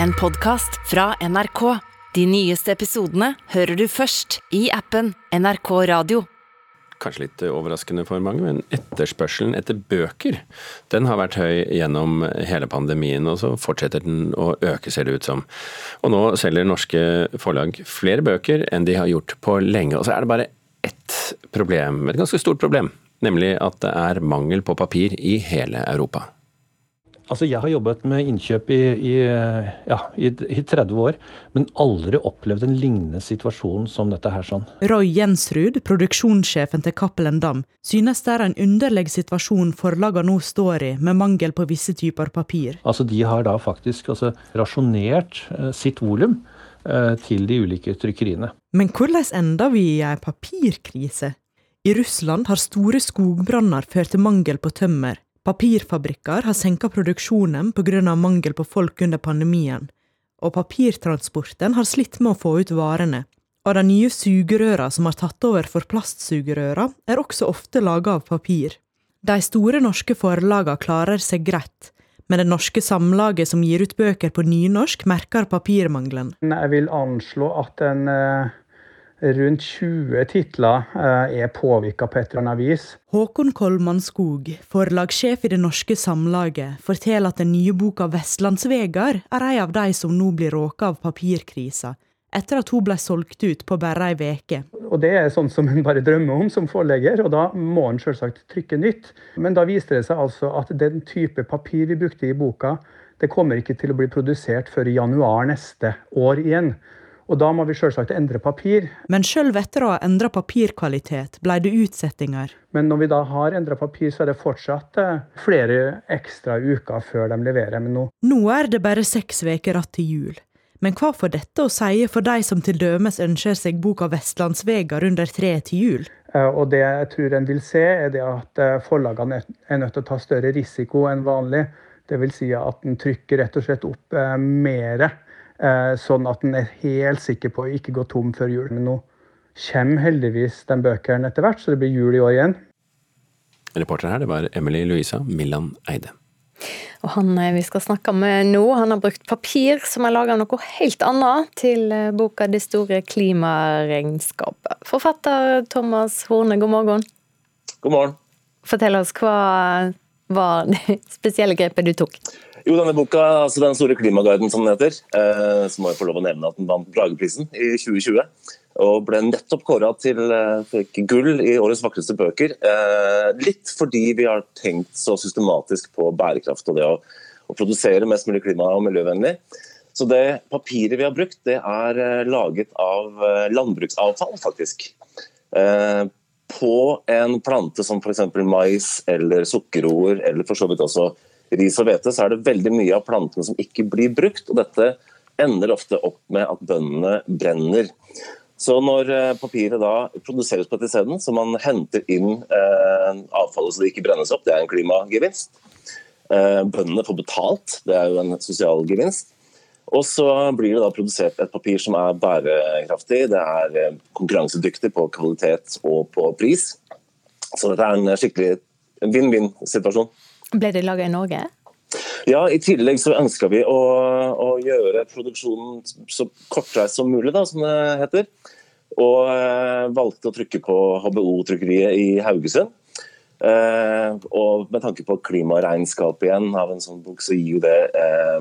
En podkast fra NRK. De nyeste episodene hører du først i appen NRK Radio. Kanskje litt overraskende for mange, men etterspørselen etter bøker den har vært høy gjennom hele pandemien, og så fortsetter den å øke, ser det ut som. Og nå selger norske forlag flere bøker enn de har gjort på lenge. Og så er det bare ett problem, et ganske stort problem, nemlig at det er mangel på papir i hele Europa. Altså, jeg har jobbet med innkjøp i, i, ja, i, i 30 år, men aldri opplevd en lignende situasjon som dette her. sånn. Roy Jensrud, produksjonssjefen til Cappelen Dam, synes det er en underlig situasjon forlagene nå står i, med mangel på visse typer papir. Altså, De har da faktisk altså, rasjonert eh, sitt volum eh, til de ulike trykkeriene. Men hvordan ender vi i ei papirkrise? I Russland har store skogbranner ført til mangel på tømmer. Papirfabrikker har senka produksjonen pga. mangel på folk under pandemien, og papirtransporten har slitt med å få ut varene. Og de nye sugerøra som har tatt over for plastsugerøra, er også ofte laga av papir. De store norske forlaga klarer seg greit, men det norske samlaget som gir ut bøker på nynorsk, merker papirmangelen. Jeg vil anslå at en eh, rundt 20 titler eh, er påvirka på et eller annet vis. Håkon Kolman Skog, forlagssjef i Det Norske Samlaget, forteller at den nye boka 'Vestlandsvegar' er ei av de som nå blir råka av papirkrisa, etter at hun ble solgt ut på bare ei veke. Og Det er sånn som en bare drømmer om som forlegger, og da må en selvsagt trykke nytt. Men da viste det seg altså at den type papir vi brukte i boka, det kommer ikke til å bli produsert før i januar neste år igjen. Og da må vi selvsagt endre papir. Men sjøl etter å ha endra papirkvalitet, ble det utsettinger. Men når vi da har endra papir, så er det fortsatt eh, flere ekstra uker før de leverer. Men nå Nå er det bare seks uker igjen til jul. Men hva får dette å si for de som til dømes ønsker seg boka 'Vestlandsvegar' under treet til jul? Eh, og det jeg tror en vil se, er det at eh, forlagene er nødt til å ta større risiko enn vanlig. Dvs. Si at en trykker rett og slett opp mer sånn at en er helt sikker på å ikke gå tom før jul. Men nå kommer heldigvis de bøkene etter hvert, så det blir jul i år igjen. Reporter her, det var Emily Louisa Millan Eide. Og han eh, vi skal snakke med nå, han har brukt papir som er laga av noe helt annet, til eh, boka 'Det store klimaregnskapet'. Forfatter Thomas Horne, god morgen. God morgen. Fortell oss, hva var det spesielle grepet du tok? Jo, denne boka, altså Den store klimaguiden, som den heter, eh, så må jeg få lov å nevne at den vant Brageprisen i 2020. Og ble nettopp kåra til fikk gull i årets vakreste bøker. Eh, litt fordi vi har tenkt så systematisk på bærekraft og det å, å produsere mest mulig klima- og miljøvennlig. Så det papiret vi har brukt, det er eh, laget av eh, landbruksavfall, faktisk. Eh, på en plante som f.eks. mais eller sukkerroer, eller for så vidt også ris og hvete, så er det veldig mye av plantene som ikke blir brukt. og Dette ender ofte opp med at bøndene brenner. Så når eh, papiret da produseres på dette så man henter inn eh, avfallet så det ikke brennes opp, det er en klimagevinst. Eh, bøndene får betalt, det er jo en sosial gevinst. Og så blir det da produsert et papir som er bærekraftig, det er konkurransedyktig på kvalitet og på pris. Så dette er en skikkelig vinn-vinn-situasjon. Ble det laga i Norge? Ja, I tillegg så ønska vi å, å, gjøre produksjonen så kortreist som mulig, da, som det heter. Og eh, valgte å trykke på HBO-trykkeriet i Haugesund. Eh, og med tanke på klimaregnskap igjen av en sånn bok, så gir jo det eh,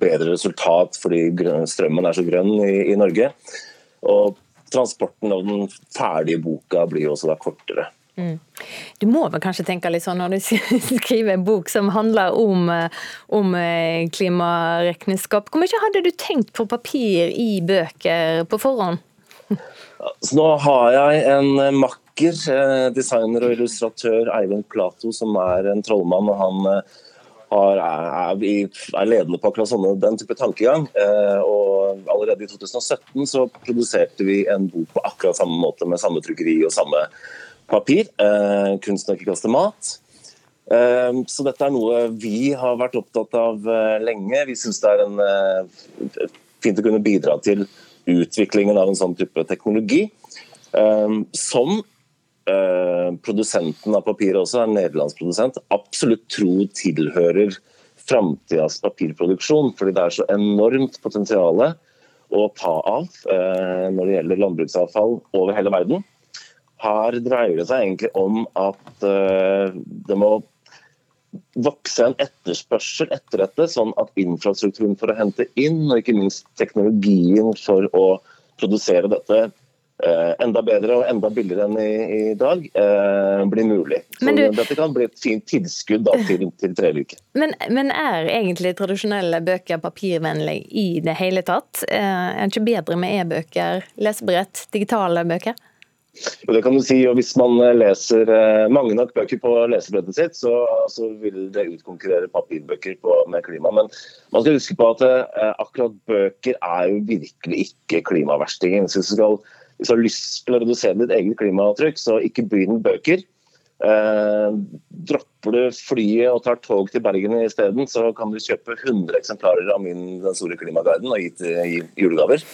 bedre resultat fordi strømmen er så grønn i, i Norge. Og transporten av den ferdige boka blir jo også da kortere. Mm. Du må vel kanskje tenke litt sånn når du skriver en bok som handler om, eh, om eh, klimaregnskap. Hvor mye hadde du tenkt på papir i bøker på forhånd? Så nå har jeg en makker, eh, designer og illustratør, Eivind Plato, som er en trollmann. og han har, er, er, ledende på akkurat sånne, den type tankegang. og Allerede i 2017 så produserte vi en bok på akkurat samme måte, med samme trykkeri og samme papir. Eh, kunsten å ikke kaste mat. Eh, så dette er noe vi har vært opptatt av eh, lenge. Vi syns det er en, eh, fint å kunne bidra til utviklingen av en sånn type teknologi. Som produsenten av papiret også, en nederlandsk produsent, absolutt tror tilhører framtidas papirproduksjon. Fordi det er så enormt potensial å ta av når det gjelder landbruksavfall over hele verden. Her dreier det seg egentlig om at eh, det må vokse en etterspørsel etter dette, sånn at infrastrukturen for å hente inn, og ikke minst teknologien for å produsere dette eh, enda bedre og enda billigere enn i, i dag, eh, blir mulig. Så du, dette kan bli et fint tilskudd da, til, til uker. Men, men, er egentlig tradisjonelle bøker papirvennlige i det hele tatt? Eh, er det ikke bedre med e-bøker, lesebrett, digitale bøker? Og det kan du si, og Hvis man eh, leser eh, mange nok bøker på lesebrettet sitt, så, så vil det utkonkurrere papirbøker på, med klima. Men man skal huske på at eh, akkurat bøker er jo virkelig ikke klimaverstingen. Hvis du, skal, hvis har lyst til å redusere ditt eget klimaavtrykk, så ikke begynn bøker. Eh, dropper du flyet og tar tog til Bergen isteden, så kan du kjøpe 100 eksemplarer av min Den store klimaguiden og gi til julegaver.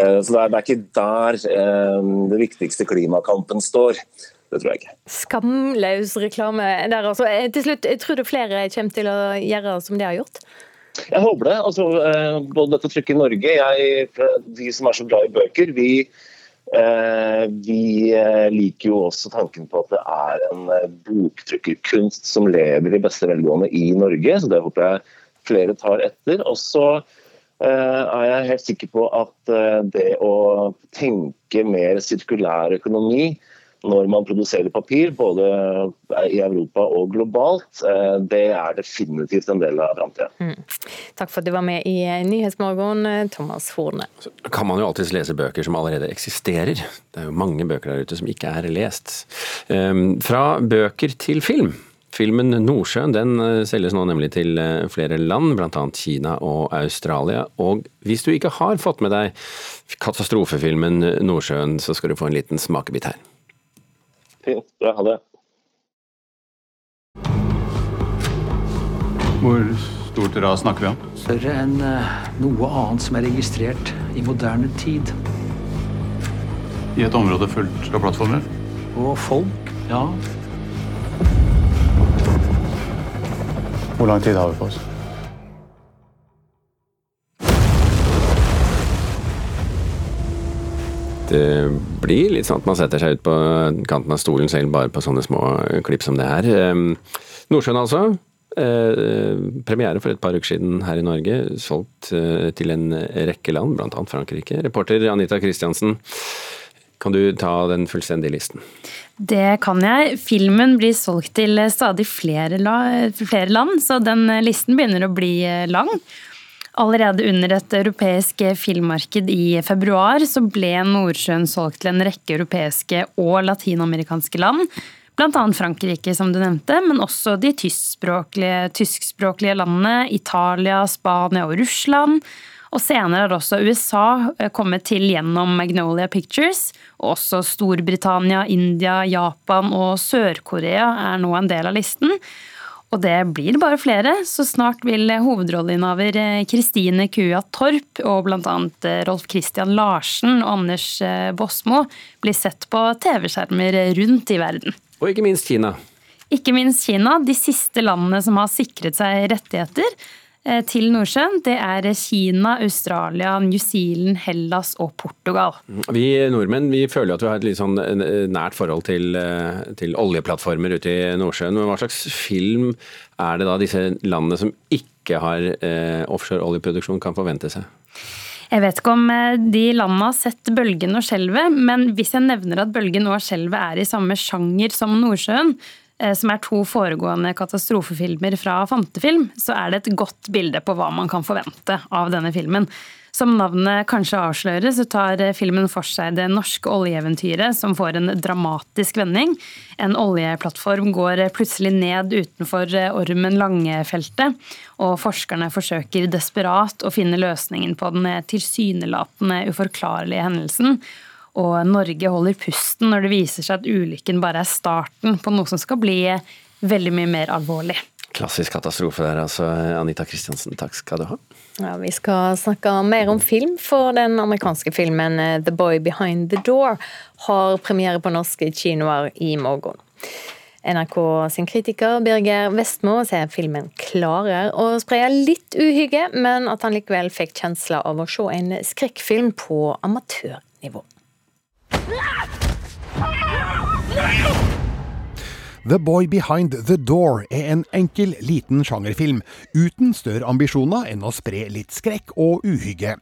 Eh, så det er, det er, ikke der eh, det viktigste klimakampen står. Det tror jeg ikke. Skamløs reklame der altså. Eh, til slutt, jeg tror du flere kommer til å gjøre som de har gjort? Jeg håper det. Altså, eh, både dette trykket i Norge, jeg, de som er så glad i bøker, vi Eh, vi eh, liker jo også tanken på at det er en eh, boktrykkerkunst som lever i beste velgående i Norge, så det håper jeg flere tar etter. Og så er jeg helt sikker på at det å tenke mer sirkulær økonomi når man produserer papir, både i Europa og globalt, eh, det er definitivt en del av framtida. Mm. Takk for at du var med i Nyhetsmorgen, Thomas Horne. Så kan man jo alltids lese bøker som allerede eksisterer. Det er jo mange bøker der ute som ikke er lest. Ehm, fra bøker til film. Filmen 'Nordsjøen' den eh, selges nå nemlig til eh, flere land, bl.a. Kina og Australia. Og hvis du ikke har fått med deg katastrofefilmen 'Nordsjøen', så skal du få en liten smakebit her. Fint. Bra. Ha det. Hvor stort ras snakker vi om? Større enn uh, noe annet som er registrert i moderne tid. I et område fullt av plattformer? Og folk, ja. Hvor lang tid har vi på oss? Det blir litt sånn at man setter seg ut på kanten av stolen selv bare på sånne små klipp som det her. Ehm, Nordsjøen altså. Eh, premiere for et par uker siden her i Norge. Solgt eh, til en rekke land, bl.a. Frankrike. Reporter Anita Kristiansen, kan du ta den fullstendige listen? Det kan jeg. Filmen blir solgt til stadig flere, flere land, så den listen begynner å bli lang. Allerede under et europeisk filmmarked i februar så ble Nordsjøen solgt til en rekke europeiske og latinamerikanske land. Bl.a. Frankrike, som du nevnte, men også de tyskspråklige, tyskspråklige landene Italia, Spania og Russland. Og senere har også USA eh, kommet til gjennom Magnolia Pictures. Og også Storbritannia, India, Japan og Sør-Korea er nå en del av listen. Og det blir bare flere, så snart vil hovedrolleinnehaver Kristine eh, Kua Torp og bl.a. Eh, Rolf Christian Larsen og Anders Bosmo eh, bli sett på TV-skjermer rundt i verden. Og ikke minst Kina. Ikke minst Kina, de siste landene som har sikret seg rettigheter. Eh, til Nordsjøen, det er Kina, Australia, New Zealand, Hellas og Portugal. Vi nordmenn vi føler at vi har et litt sånn eh, nært forhold til, eh, til oljeplattformer ute i Nordsjøen. Men hva slags film er det da disse landene som ikke har eh, offshore oljeproduksjon kan forvente seg? Jeg vet ikke om de landene har sett Bølgen og Skjelvet, men hvis jeg nevner at Bølgen og Skjelvet er i samme sjanger som Nordsjøen, Eh, som er to foregående katastrofefilmer fra Fantefilm, så er det et godt bilde på hva man kan forvente av denne filmen. Som navnet kanskje avslører, så tar filmen for seg det norske oljeeventyret som får en dramatisk vending. En oljeplattform går plutselig ned utenfor Ormen Lange-feltet, og forskerne forsøker desperat å finne løsningen på den tilsynelatende uforklarlige hendelsen og Norge holder pusten når det viser seg at ulykken bare er starten på noe som skal bli veldig mye mer alvorlig. Klassisk katastrofe der, altså. Anita Kristiansen, takk skal du ha. Ja, Vi skal snakke mer om film, for den amerikanske filmen eh, 'The Boy Behind the Door' har premiere på norske kinoer i morgen. NRK sin kritiker Birger Vestmo sier filmen klarer å spre litt uhygge, men at han likevel fikk kjensla av å se en skrekkfilm på amatørnivå. No! The Boy Behind the Door er en enkel, liten sjangerfilm, uten større ambisjoner enn å spre litt skrekk og uhygge.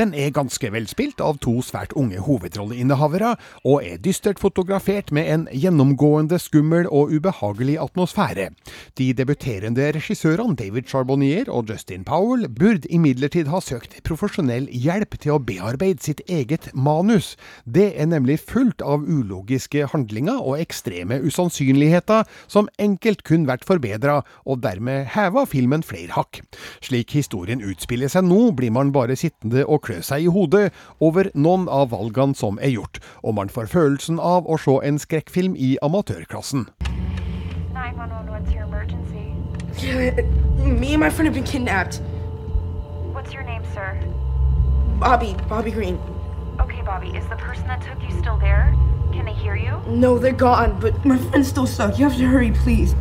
Den er ganske velspilt av to svært unge hovedrolleinnehavere, og er dystert fotografert med en gjennomgående skummel og ubehagelig atmosfære. De debuterende regissørene David Charbonnier og Justin Powell burde imidlertid ha søkt profesjonell hjelp til å bearbeide sitt eget manus. Det er nemlig fullt av ulogiske handlinger og ekstreme usannsynligheter kvaliteta som enkelt kun vært forbedra, og dermed heva filmen flere hakk. Slik historien utspiller seg nå, blir man bare sittende og klø seg i hodet over noen av valgene som er gjort, og man får følelsen av å se en skrekkfilm i amatørklassen. Me and my friend have been kidnapped. What's your name, sir? Bobby, Bobby Green. Okay, Bobby, is the person that took you still there? Can they hear you? No, they're gone, but my friend's still stuck. You have to hurry, please.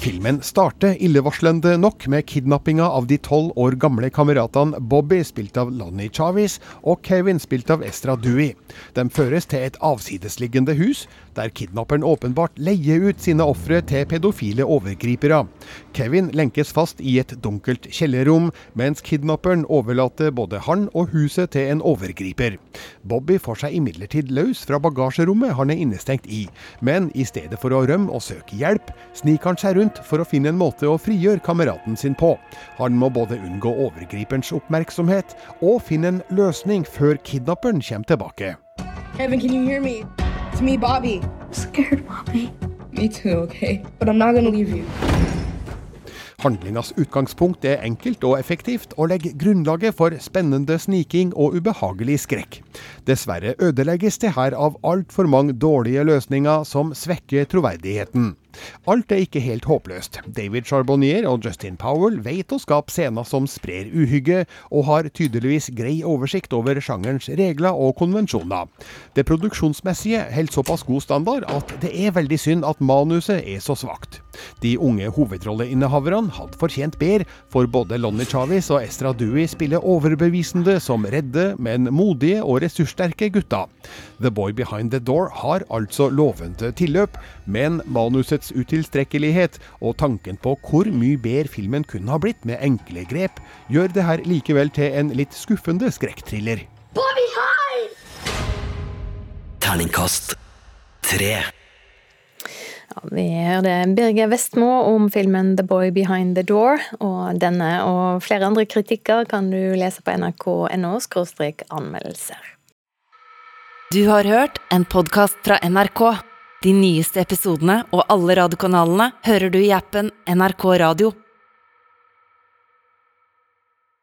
Filmen starter illevarslende nok med kidnappinga av de tolv år gamle kameratene Bobby, spilt av Lonnie Chavis, og Kevin, spilt av Estra Dewey. De føres til et avsidesliggende hus, der kidnapperen åpenbart leier ut sine ofre til pedofile overgripere. Kevin lenkes fast i et dunkelt kjellerrom, mens kidnapperen overlater både han og huset til en overgriper. Bobby får seg imidlertid løs fra bagasjerommet han er innestengt i, men i stedet for å rømme og søke hjelp, sniker han seg rundt for å finne en måte å frigjøre kameraten sin på. Han må både unngå overgriperens oppmerksomhet og finne en løsning før kidnapperen kommer tilbake. Kevin, can you hear me? It's me, Bobby. I'm scared, Bobby. Me too, okay? But I'm not gonna leave you. Handlingas utgangspunkt er enkelt og effektivt, og legger grunnlaget for spennende sniking og ubehagelig skrekk. Dessverre ødelegges det her av altfor mange dårlige løsninger som svekker troverdigheten. Alt er ikke helt håpløst. David Charbonnier og Justin Powell vet å skape scener som sprer uhygge, og har tydeligvis grei oversikt over sjangerens regler og konvensjoner. Det produksjonsmessige holder såpass god standard at det er veldig synd at manuset er så svakt. De unge hovedrolleinnehaverne hadde fortjent bedre, for både Lonnie Chavis og Estra Dewey spiller overbevisende som redde, men modige og ressurssterke gutter. The Boy Behind the Door har altså lovende tilløp, men manusets utilstrekkelighet og tanken på hvor mye bedre filmen kunne ha blitt med enkle grep, gjør det her likevel til en litt skuffende skrekkthriller. Terningkast tre. Ja, vi hørte Birger Vestmo om filmen 'The Boy Behind the Door'. og Denne og flere andre kritikker kan du lese på nrk.no anmeldelser. Du har hørt en podkast fra NRK. De nyeste episodene og alle radiokanalene hører du i appen NRK Radio.